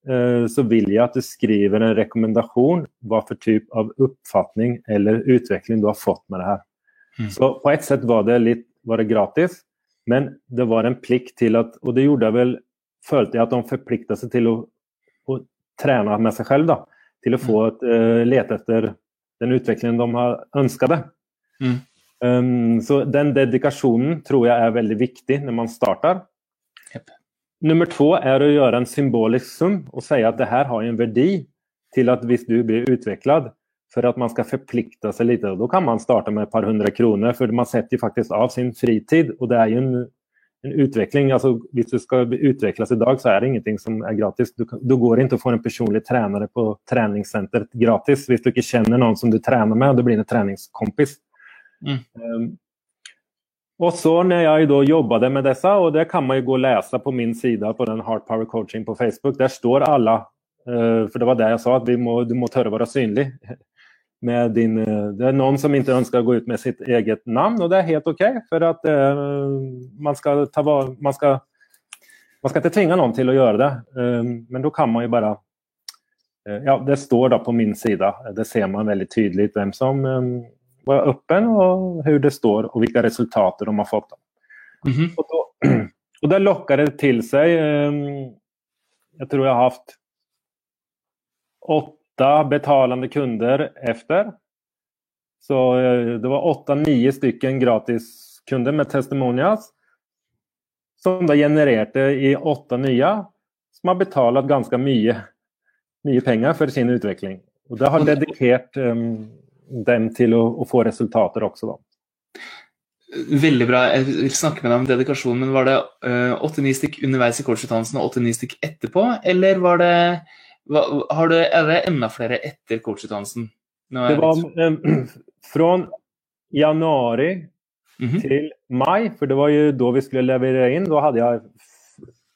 Eh, så vil jeg at du skriver en rekommendasjon hva for type av oppfatning eller utvikling du har fått med det her. Mm. Så på et sett var det litt var det gratis, men det var en plikt til at Og det gjorde jeg vel Følte jeg at de forplikta seg til å, å, trene med seg selv. da, Til å få mm. et, uh, lete etter den utviklingen de har ønsket. Mm. Um, så den dedikasjonen tror jeg er veldig viktig når man starter. Yep. Nummer to er å gjøre en symbolisk sum og si at det her har en verdi til at hvis du blir utviklet, for at man skal forplikte seg litt. Da kan man starte med et par hundre kroner, for man setter jo faktisk av sin fritid. Og det er jo en, en utvikling. altså Hvis du utvikles i dag, så er det ingenting som er gratis. Du, du går ikke og får en personlig trener på treningssenter gratis hvis du ikke kjenner noen som du trener med, og du blir en treningskompis. Mm. Um, og så når jeg da jobbet med disse, og det kan man jo gå og lese på min side på den Heart Power Coaching på Facebook, der står alle eh, For det var det jeg sa, at må, du må tørre å være synlig. Din, eh, det er noen som ikke ønsker å gå ut med sitt eget navn, og det er helt OK. For at uh, man, skal ta, man, skal, man skal ikke tvinge noen til å gjøre det. Uh, men da kan man jo bare uh, Ja, det står da på min side. Det ser man veldig tydelig hvem som var vara og hvordan hur det står og hvilke resultater de har fått. Mm -hmm. og, da, *clears throat* og da lokker det til seg jeg tror jeg har haft åtta betalande kunder efter. Så eh, det var åtta, nio stycken gratis kunder med testimonials. Som da genererte i åtte nye som har betalat ganske mye, mye penger for sin utvikling. Og det har dedikert um, dem til å, å, få resultater også, da. Veldig bra. Jeg vil snakke med deg om dedikasjon, men var det eh, åtte-ni uh, stykk underveis i coachutdannelsen og åtte-ni stykk etterpå, eller var det har du, Er det enda flere etter coachutdannelsen? Det var um, *clears throat* fra januari mm -hmm. til mai, for det var jo da vi skulle levere inn. Da hadde jeg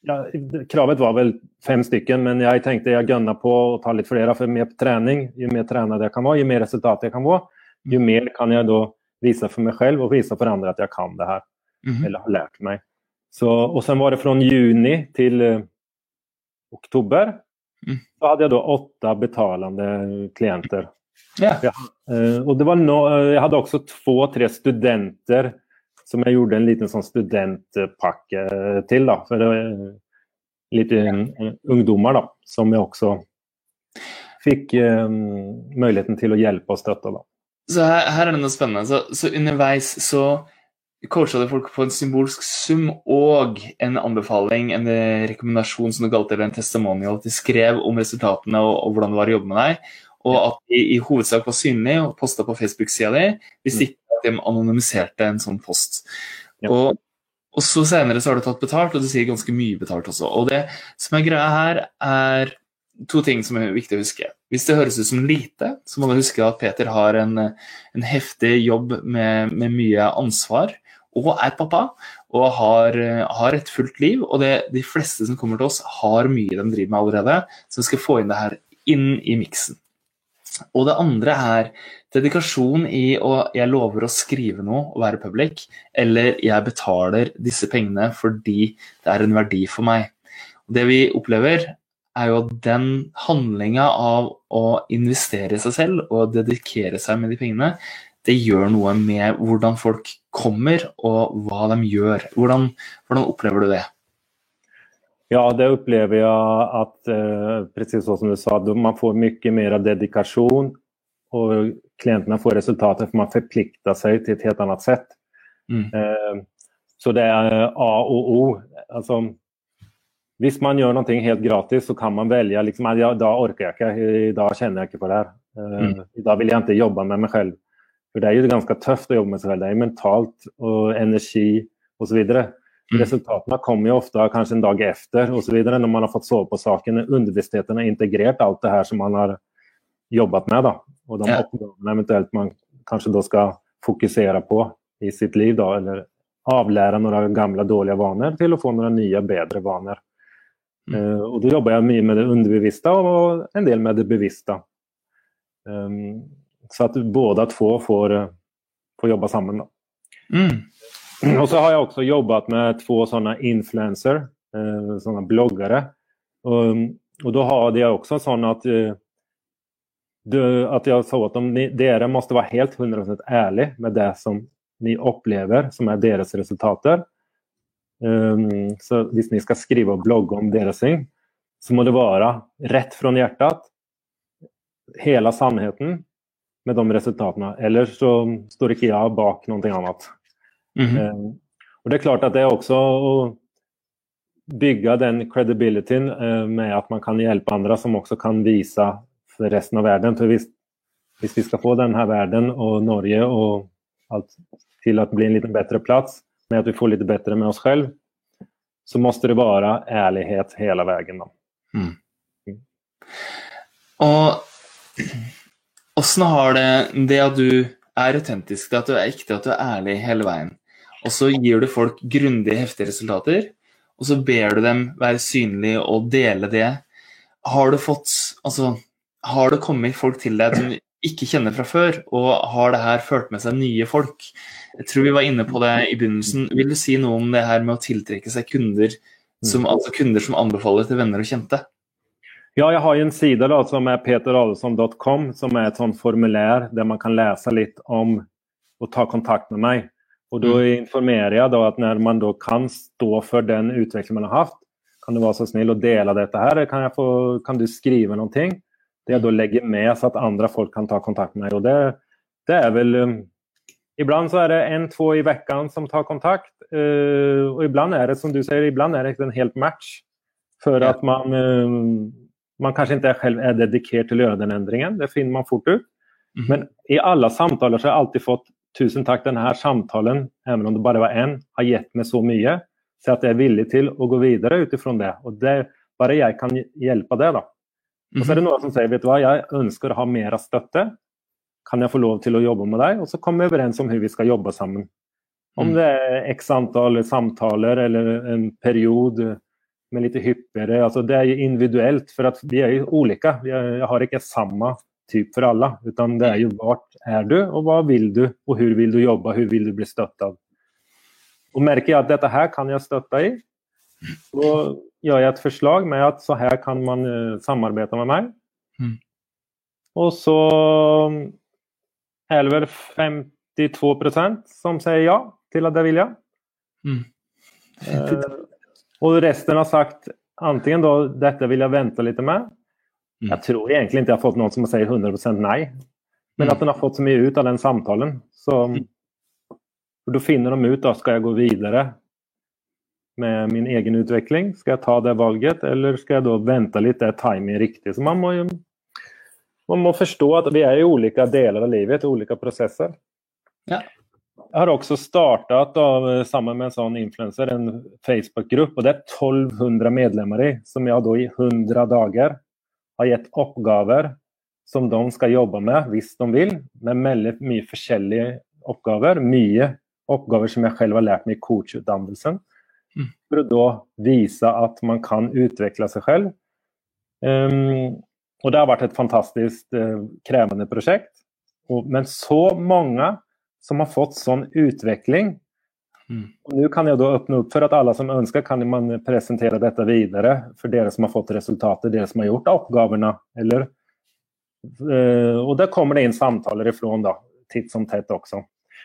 ja, kravet var vel fem stykken, men jeg tenkte jeg gønner på å ta litt flere. For mer trening, jo mer trent jeg kan være, jo mer resultat jeg kan få, jo mm. mer kan jeg da vise for meg selv og vise for andre at jeg kan det her. Mm -hmm. Eller har lært meg. Så, og sen var det fra juni til uh, oktober. Mm. Så hadde jeg da åtte betalende klienter. Yeah. Ja, uh, og det var no, uh, jeg hadde også to-tre studenter som jeg gjorde en liten sånn studentpakke til. da, for Litt ungdommer da, som jeg også fikk um, muligheten til å hjelpe og støtte. da. så her, her, er det noe spennende. Så, så underveis så coacha du folk på en symbolsk sum og en anbefaling, en rekommendasjon som du kalte det, en testimonial. At de skrev om resultatene og, og, hvordan det var å jobbe med deg. Og at de i hovedsak var synlige og posta på Facebook-sida di, hvis mm. ikke at de anonymiserte en sånn post. Ja. Og, og, så senere så har du tatt betalt, og du sier ganske mye betalt også. Og det som er greia her, er to ting som er viktig å huske. Hvis det høres ut som lite, så må du huske at Peter har en, en heftig jobb med, med mye ansvar og er pappa og har, har et fullt liv. Og det, de fleste som kommer til oss, har mye de driver med allerede, så vi skal få inn det her inn i miksen. Og det andre er dedikasjon i å jeg lover å skrive noe og være public, eller jeg betaler disse pengene fordi det er en verdi for meg. Og det vi opplever, er jo at den handlinga av å investere i seg selv og dedikere seg med de pengene, det gjør noe med hvordan folk kommer og hva de gjør. Hvordan, hvordan opplever du det? Ja, det opplever jeg at eh, som du sa, man får mye mer dedikasjon. Og klientene får resultater for man forplikter seg til et helt annet sett. Mm. Eh, så det er A og O. Altså, hvis man gjør noe helt gratis, så kan man velge liksom, ja, da orker jeg ikke, da kjenner jeg ikke på det her. Eh, mm. Da vil jeg ikke jobbe med meg selv. For det er jo ganske tøft å jobbe med seg selv. Det er jo mentalt og energi osv. Mm. Resultatene kommer jo ofte kanskje en dag etter osv. når man har fått sove på saken. Underbevisstheten har integrert alt det her som man har jobbet med. Da. Og de ja. oppgavene eventuelt man kanskje da skal fokusere på i sitt liv. Da, eller avlære noen gamle, dårlige vaner til å få noen nye, bedre vaner. Mm. Uh, og Da jobber jeg mye med det underbevisste og en del med det bevisste. Um, så at båda två får, eh, får jobba sammen. Mm. Och så har jeg også jobbet med två sådana influencer, eh, sådana bloggare. Och, och då har jag också eh, att jag sa at de, dere måste være helt 100% ærlig med det som ni opplever som er deres resultater. Um, så hvis ni skal skrive og blogge om deres ting, så må det være rett fra hjertet. Hele sannheten med de resultatene. Eller så står jeg bak noe annet. Mm -hmm. eh, og Det er klart at det er også å bygge den credibilityen eh, med at man kan hjelpe andre som også kan vise for resten av verden. For hvis, hvis vi skal få denne verden og Norge og alt til å bli en litt bedre plass, med at vi får litt bedre med oss selv, så må det være ærlighet hele veien. Mm. Mm. Og Åssen har det det at du er autentisk, det at du er ekte, at du er ærlig hele veien, og så gir du folk grundige, heftige resultater, og så ber du dem være synlige og dele det. Har du fått Altså, har det kommet folk til deg som ikke kjenner fra før, og har det her ført med seg nye folk? Jeg tror vi var inne på det i begynnelsen. Vil du si noe om det her med å tiltrekke seg kunder som, altså kunder som anbefaler til venner og kjente? Ja, jeg har en side da, som er peteradelsson.com, som er et sånt formulær der man kan lese litt om og ta kontakt med meg. Og Da mm. informerer jeg da at når man da kan stå for den utviklingen man har hatt, kan du være så snill å dele dette her? Kan, få, kan du skrive noe? Det jeg da legger med så at andre folk kan ta kontakt med meg. Og det, det er vel um, Iblant så er det en, to i uka som tar kontakt. Uh, og iblant er det som du sier, iblant er det ikke en helt match. For at man uh, man kanskje ikke selv er dedikert til å gjøre den endringen. Det finner man fort ut. Mm. Men i alle samtaler så har jeg alltid fått tusen takk, denne samtalen, selv om det bare var én, har gitt meg så mye. Så at jeg er villig til å gå videre ut ifra det. Og det, bare jeg kan hjelpe det, da. Og så er det mhm. noen som sier vet du hva, jeg ønsker å ha mer støtte. Kan jeg få lov til å jobbe med deg? Og så kommer vi overens om hvordan vi skal jobbe sammen. Om mm. det er x antall samtaler eller en periode men litt hyppigere. Altså, det er individuelt, for at vi er jo ulike. Jeg har ikke samme type for alle. utan det er jo hvor er du, og hva vil du, og hvordan vil du jobbe, hvordan vil du bli støttet. Og Merker jeg at dette her kan jeg støtte i, så gjør jeg et forslag med at så her kan man uh, samarbeide med meg. Mm. Og så er det vel 52 som sier ja til at det vil jeg. Mm. Og resten har sagt antingen då, dette vil jeg vente litt med. Mm. Jeg tror egentlig ikke jeg har fått noen som sier 100% nei. Men at den har fått så mye ut av den samtalen. Så mm. da finner de ut da skal jeg gå videre med min egen utvikling. Skal jeg ta det valget, eller skal jeg da vente litt? Det er timing riktig. Så man må jo man må forstå at vi er i ulike deler av livet, ulike prosesser. Ja. Jeg har også startet sammen med en sånn influenser en Facebook-gruppe. og Det er 1200 medlemmer i, som jeg da i 100 dager har gitt oppgaver som de skal jobbe med hvis de vil, med veldig mye forskjellige oppgaver. Mye oppgaver som jeg selv har lært meg i coachutdannelsen. Mm. For å da vise at man kan utvikle seg selv. Um, og det har vært et fantastisk uh, krevende prosjekt. Og, men så mange som har fått sånn utvikling. Mm. Nå kan jeg da åpne opp for at alle som ønsker, kan man presentere dette videre for dere som har fått resultater, dere som har gjort oppgavene. Eller, uh, og der kommer det inn samtaler ifra da, titt som tett også.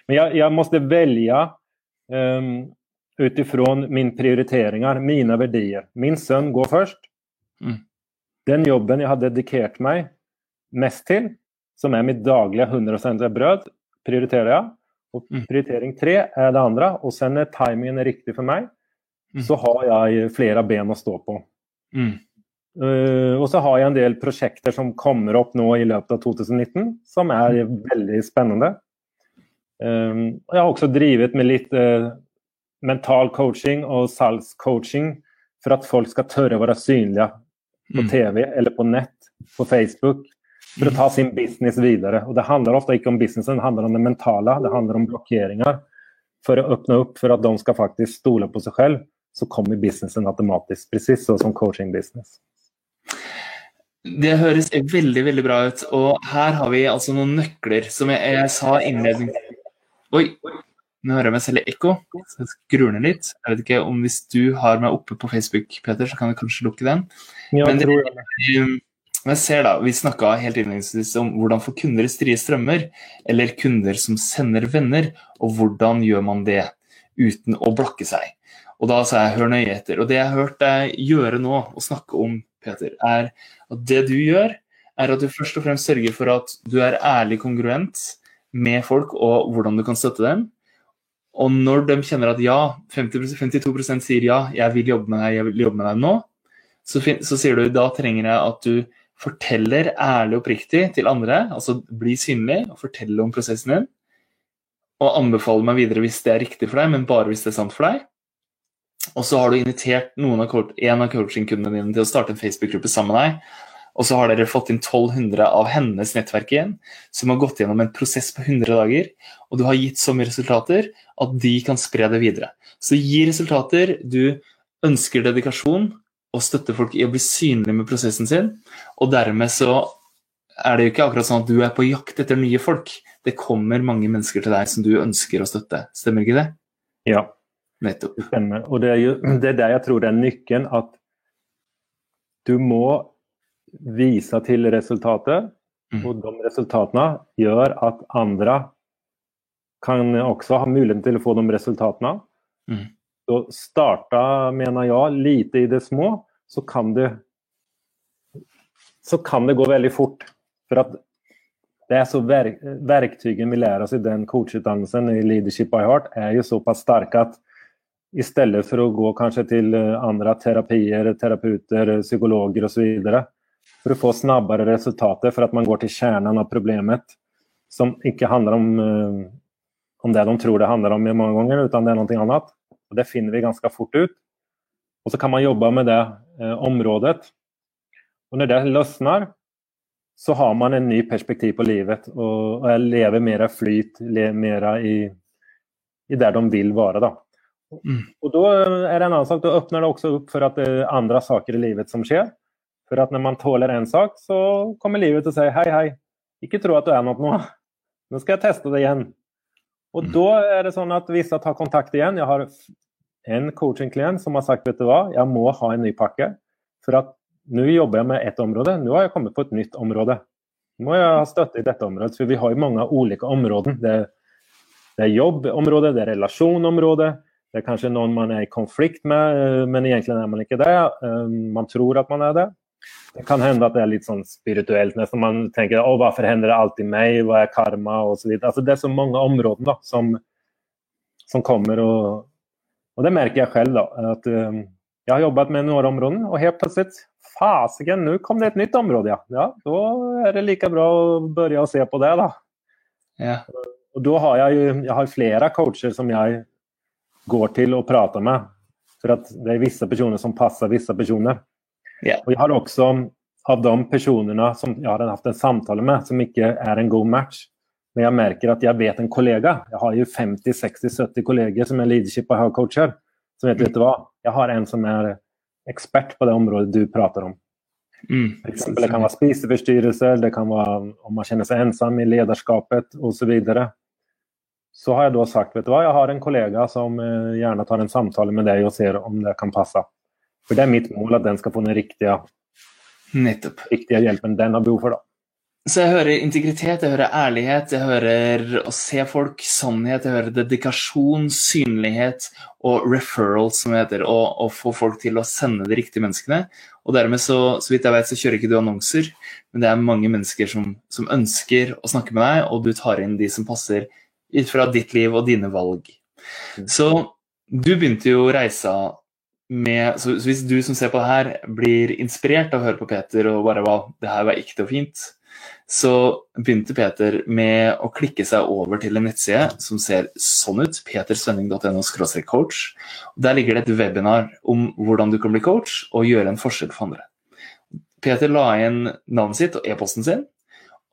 Men jeg, jeg måtte velge um, ut ifra mine prioriteringer, mine verdier. Min sønn går først. Mm. Den jobben jeg har dedikert meg mest til, som er mitt daglige 100% brød, prioriterer jeg. Og mm. prioritering tre er det andre. Og så når timingen er riktig for meg, mm. så har jeg flere ben å stå på. Mm. Uh, og så har jeg en del prosjekter som kommer opp nå i løpet av 2019, som er mm. veldig spennende. Um, jeg har også drevet med litt uh, mental coaching og salgscoaching for at folk skal tørre å være synlige på. TV eller på nett, på Facebook, for å ta sin business videre. Og Det handler ofte ikke om businessen, det handler om det mentale, det handler om blokkeringer. For å åpne opp for at de skal faktisk stole på seg selv, så kommer businessen automatisk. Presis som coaching business. Det høres veldig veldig bra ut. Og her har vi altså noen nøkler som jeg, jeg sa innledningsvis Oi, nå hører jeg meg selv i ekko, så jeg skrur ned litt. Jeg vet ikke om Hvis du har meg oppe på Facebook, Peter, så kan jeg kanskje lukke den. Ja, Men det, jeg ser da, Vi snakka helt innledningsvis om hvordan få kunder i strie strømmer, eller kunder som sender venner, og hvordan gjør man det uten å blokke seg. Og da sa jeg hør nøye etter. Og det jeg har hørt deg gjøre nå, og snakke om, Peter, er at det du gjør, er at du først og fremst sørger for at du er ærlig kongruent med folk og hvordan du kan støtte dem. Og når de kjenner at ja, 50, 52% sier ja, jeg vil jobbe med deg, jeg vil jobbe med deg nå, så, så sier du da trenger jeg at du forteller ærlig og oppriktig til andre, altså bli synlig og fortelle om prosessen din, og anbefale meg videre hvis det er riktig for deg, men bare hvis det er sant for deg. Og så har du invitert av en av coachingkundene dine til å starte en Facebook-gruppe sammen med deg. Og så har dere fått inn 1200 av hennes nettverk igjen, som har gått gjennom en prosess på 100 dager. Og du har gitt så mye resultater at de kan spre det videre. Så gi resultater. Du ønsker dedikasjon, og støtte folk i å bli synlig med prosessen sin. Og dermed så er det jo ikke akkurat sånn at du er på jakt etter nye folk. Det kommer mange mennesker til deg som du ønsker å støtte. Stemmer ikke det? Ja. Nettopp. Det stemmer. Og det er jo *clears throat* det er der jeg tror det er nøkkelen. At du må vise til resultatet. Mm. Og de resultatene gjør at andre kan også ha muligheten til å få de resultatene. Mm. Så starta, mener jeg, lite i det små så kan det så kan det gå veldig fort. For at det er så verk, verktygene vi lærer oss i den coachutdannelsen i Leadership by Heart, er jo såpass sterke at i stedet for å gå kanskje til eh, andre terapier, terapeuter, psykologer osv. For å få snabbere resultater, for at man går til kjernen av problemet, som ikke handler om, eh, om det de tror det handler om mange ganger, utan det er noe annet. Og Det finner vi ganske fort ut. Og så kan man jobbe med det eh, området. Og når det løsner, så har man en ny perspektiv på livet. Og, og lever mer flyt, lever mer i, i der de vil være. Da. Mm. Og da er det en annen sak, da åpner det også opp for at det er andre saker i livet som skjer. For at når man tåler en sak, så kommer livet å si hei, hei, ikke tro at du er noe nå. Nå skal jeg teste det igjen. Og mm. da er det sånn at visse tar kontakt igjen. Jeg har en coaching-klient som har sagt vet du hva, jeg må ha en ny pakke. For at nå jobber jeg med ett område, nå har jeg kommet på et nytt område. Nå må jeg ha støtte i dette området, for vi har jo mange ulike områder. Det, det er jobbområdet, det er relasjonområdet, det er kanskje noen man er i konflikt med, men egentlig er man ikke det. Um, man tror at man er det. Det kan hende at det er litt sånn spirituelt. Nesten man tenker å, hvorfor hender det alltid meg, hva er karma osv. Altså, det er så mange områder da, som, som kommer. Og, og, det merker jeg selv. da, at um, Jeg har jobbet med noen områder, og helt plutselig Fasiken, nå kom det et nytt område, ja. ja. Da er det like bra å begynne å se på det, da. Ja. Og da har jeg jo jeg har flere coacher som jeg går til og prater med. For at det er visse personer som passer visse personer. Yeah. Og jeg har også av de personene som jeg har hatt en samtale med, som ikke er en god match. Men jeg merker at jeg vet en kollega. Jeg har jo 50-60-70 kolleger som er leadership og coacher. Som vet, vet du hva, jeg har en som er ekspert på det området du prater om. Mm. Eksempel, det kan være spiseforstyrrelser, det kan være om man kjenner seg ensom i lederskapet osv. Så, videre. så har jeg da sagt vet du hva, jeg har en kollega som eh, gjerne tar en samtale med deg og ser om det kan passe. For det er mitt mål at den skal få den riktige, riktige hjelpen den har behov for. da. Så jeg hører integritet, jeg hører ærlighet, jeg hører å se folk, sannhet, jeg hører dedikasjon, synlighet og referral, som det heter. Å få folk til å sende de riktige menneskene. Og dermed, så, så vidt jeg vet, så kjører ikke du annonser, men det er mange mennesker som, som ønsker å snakke med deg, og du tar inn de som passer ut fra ditt liv og dine valg. Mm. Så du begynte jo reisa med, så, Hvis du som ser på det her, blir inspirert av å høre på Peter og bare wow, det her var ekte og fint, så begynte Peter med å klikke seg over til en nettside som ser sånn ut. petersvenning.no coach. Der ligger det et webinar om hvordan du kan bli coach og gjøre en forskjell for andre. Peter la inn navnet sitt og e-posten sin,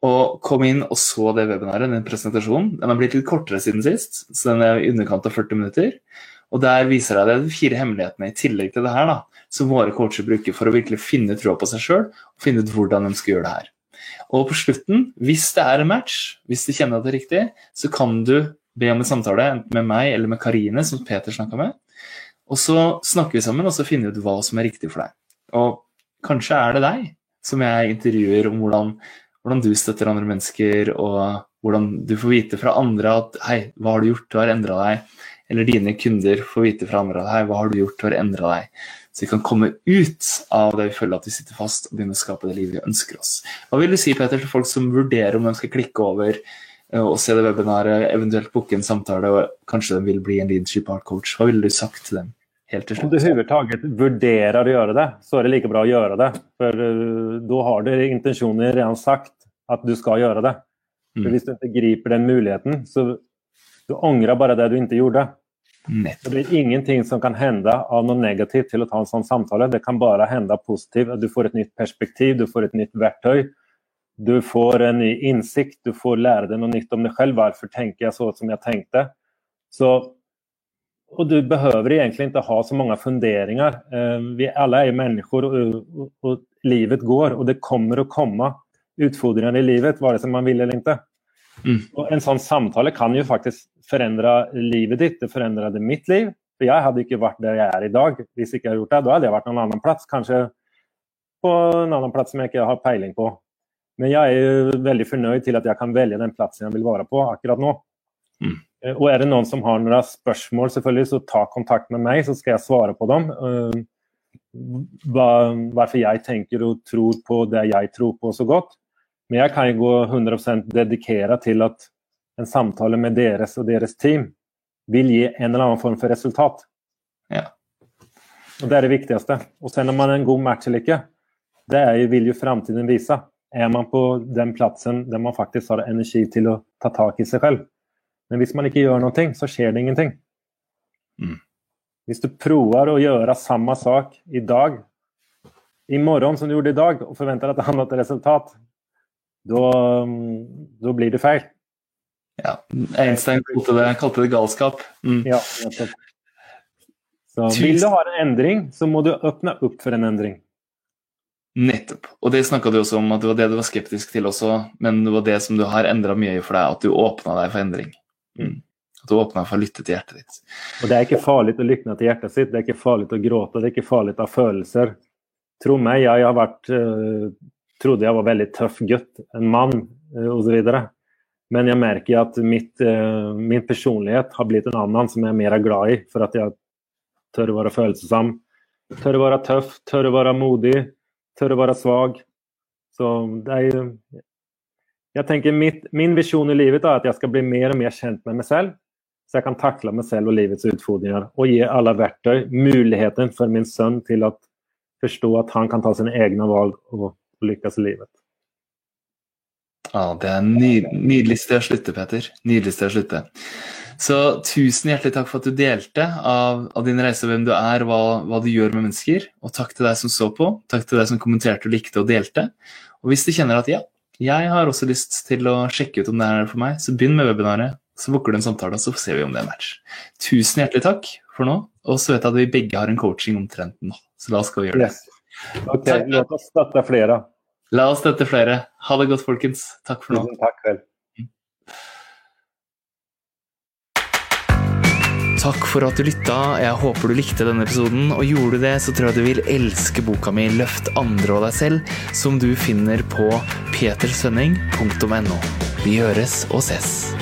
og kom inn og så det webinaret, den presentasjonen. Den har blitt litt kortere siden sist, så den er i underkant av 40 minutter. Og Der viser jeg deg de fire hemmelighetene i tillegg til det her da, som våre coacher bruker for å virkelig finne troa på seg sjøl og finne ut hvordan de skal gjøre det her. Og på slutten, hvis det er en match, hvis du kjenner at det er riktig, så kan du be om en samtale enten med meg eller med Karine, som Peter snakka med. Og så snakker vi sammen og så finner vi ut hva som er riktig for deg. Og kanskje er det deg som jeg intervjuer om hvordan, hvordan du støtter andre mennesker, og hvordan du får vite fra andre at hei, hva har du gjort, du har endra deg eller dine kunder får vite fra andre her, hva har du gjort du har endra deg. Så vi kan komme ut av det vi føler at vi sitter fast, og begynne å skape det livet vi ønsker oss. Hva vil du si Peter, til folk som vurderer om de skal klikke over eh, og se det webinaret, eventuelt booke en samtale og kanskje de vil bli en leadership art coach? Hva ville du sagt til dem? helt til slutt? Om du overhodet vurderer å gjøre det, så er det like bra å gjøre det. For uh, da har du intensjonen redan sagt at du skal gjøre det. For mm. Hvis du ikke griper den muligheten, så du angrer bare det du ikke gjorde. Nettopp. Det blir ingenting som kan hende av noe negativt til å ta en sånn samtale. Det kan bare hende positivt. Du får et nytt perspektiv, du får et nytt verktøy. Du får en ny innsikt, du får lære deg noe nytt om deg selv. Hvorfor tenker jeg så som jeg tenkte? Så, og du behøver egentlig ikke ha så mange funderinger. Eh, vi alle er mennesker, og, og, og, livet går, og det kommer å komme utfordringer i livet, vare seg man vil eller ikke. Mm. En sånn samtale kan jo faktisk forandre livet ditt. Det forandret mitt liv. For jeg hadde ikke vært der jeg er i dag hvis ikke jeg hadde gjort det. Da hadde jeg vært noen annen plass. Kanskje på en annen plass som jeg ikke har peiling på. Men jeg er jo veldig fornøyd til at jeg kan velge den plassen jeg vil være på akkurat nå. Mm. Eh, og er det noen som har noen spørsmål, selvfølgelig, så ta kontakt med meg, så skal jeg svare på dem. Hva, hvorfor jeg tenker og tror på det jeg tror på så godt. Men jeg kan jo gå 100% dedikere til at en samtale med deres og deres team vil gi en eller annen form for resultat. Ja. Og Det er det viktigste. Og sen om man er en god match eller ikke, det jo, vil jo framtiden vise. Er man på den plassen der man faktisk har energi til å ta tak i seg selv. Men hvis man ikke gjør noe, så skjer det ingenting. Mm. Hvis du prøver å gjøre samme sak i dag, i morgen som du gjorde i dag, og forventer et annet resultat, da blir det feil. Ja. Einstein kalte det, kalte det galskap. Mm. Ja, så vil du ha en endring, så må du åpne opp for en endring. Nettopp. Og det snakka du også om at det var det du var skeptisk til også, men det var det som du har endra mye for deg, at du åpna deg for endring. Mm. At du åpna for å lytte til hjertet ditt. Og Det er ikke farlig å lytte til hjertet sitt, det er ikke farlig å gråte, det er ikke farlig å ha følelser. Tro meg, jeg har vært uh, trodde jeg var veldig tøff gutt, en mann uh, osv. Men jeg merker at mitt, uh, min personlighet har blitt en annen som jeg er mer glad i. For at jeg tør å være følelsesam, tør å være tøff, tør å være modig. tør å være svag. Så det er jo Jeg tenker mitt, Min visjon i livet er at jeg skal bli mer og mer kjent med meg selv. Så jeg kan takle meg selv og livets utfordringer og gi alle verktøy, muligheten for min sønn til å forstå at han kan ta sine egne valg og lykkes i livet. Ja, Det er en nydelig sted å slutte, Peter. Nydelig sted å slutte. Så tusen hjertelig takk for at du delte av, av din reise, hvem du er, hva, hva, du gjør med mennesker. Og takk til deg som så på, takk til deg som kommenterte og likte og delte. Og hvis du kjenner at ja, jeg har også lyst til å sjekke ut om det er for meg, så begynn med webinaret. Så booker du en samtale, og så ser vi om det er match. Tusen hjertelig takk for nå. Og så vet jeg at vi begge har en coaching omtrent nå, så la oss gå og gjøre det. Yes. Ok, La oss støtte flere. La oss støtte flere. Ha det godt, folkens. Takk for nå. Takk vel. Takk for at du lytta. Jeg håper du likte denne episoden. Og gjorde du det, så tror jeg du vil elske boka mi 'Løft andre og deg selv', som du finner på petersønning.no. Vi høres og ses.